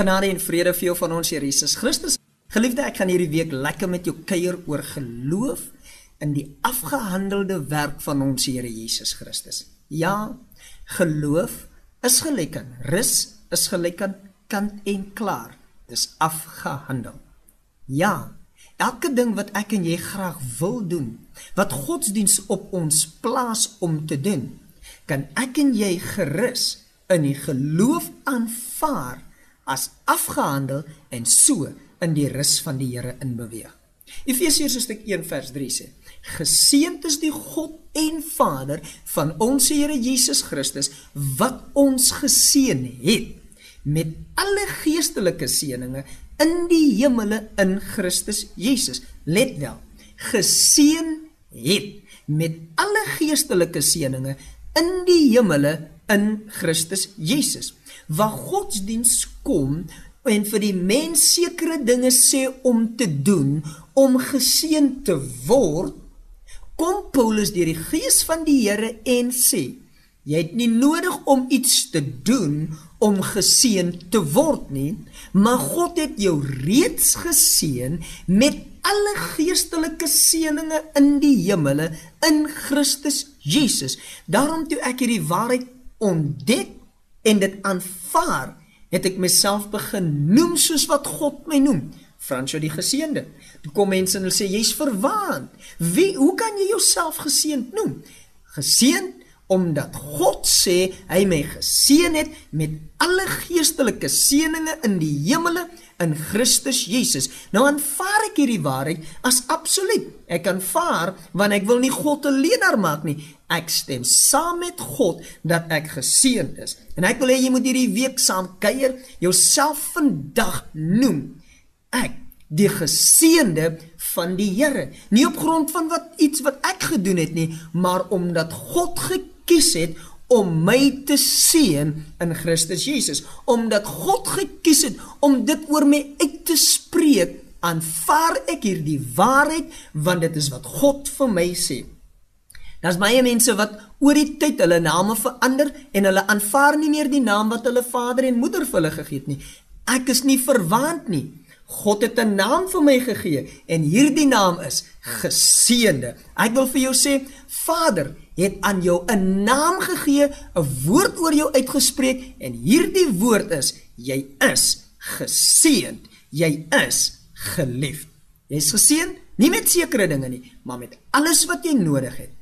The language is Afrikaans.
Genade en vrede vir jou van ons Here Jesus Christus. Geliefde, ek gaan hierdie week lekker met jou kuier oor geloof in die afgehandelde werk van ons Here Jesus Christus. Ja, geloof is gelyk aan rus, is gelyk aan kant en klaar. Dis afgehandel. Ja, elke ding wat ek en jy graag wil doen, wat godsdiens op ons plaas om te doen, kan ek en jy gerus in die geloof aanvaar as afgehandel en so in die rus van die Here inbeweeg. Efesiërs hoofstuk 1 vers 3 sê: Geseënd is die God en Vader van ons Here Jesus Christus wat ons geseën het met alle geestelike seënings in die hemele in Christus Jesus. Let wel, geseën het met alle geestelike seënings in die hemele in Christus Jesus waar godsdiens kom en vir die mens sekere dinge sê om te doen om geseën te word kom Paulus deur die gees van die Here en sê jy het nie nodig om iets te doen om geseën te word nie maar God het jou reeds geseën met alle geestelike seënings in die hemele in Christus Jesus. Daarom toe ek hierdie waarheid ontdek en dit aanvaar, het ek myself begin noem soos wat God my noem. Fransjo die geseënde. Toe kom mense en hulle sê jy's verwaand. Wie hoe kan jy jouself geseënd noem? Geseënd omdat God sê hy my geseën het met alle geestelike seënings in die hemele in Christus Jesus. Nou aanvaar ek hierdie waarheid as absoluut. Ek aanvaar want ek wil nie God 'n leenaar maak nie. Ek stem saam met God dat ek geseën is. En ek wil hê jy moet hierdie week saam kuier, jouself vandag noem. Ek die geseënde van die Here. Nie op grond van wat iets wat ek gedoen het nie, maar omdat God gekies het om my te seën in Christus Jesus, omdat God gekies het om dit oor my uit te spreek, aanvaar ek hierdie waarheid want dit is wat God vir my sê. Daar's baie mense wat oor die tyd hulle name verander en hulle aanvaar nie meer die naam wat hulle vader en moeder vir hulle gegee het nie. Ek is nie verwant nie. God het 'n naam vir my gegee en hierdie naam is geseënde. Ek wil vir jou sê, Vader het aan jou 'n naam gegee, 'n woord oor jou uitgespreek en hierdie woord is jy is geseënd. Jy is geliefd. Jy's geseën nie met sekere dinge nie, maar met alles wat jy nodig het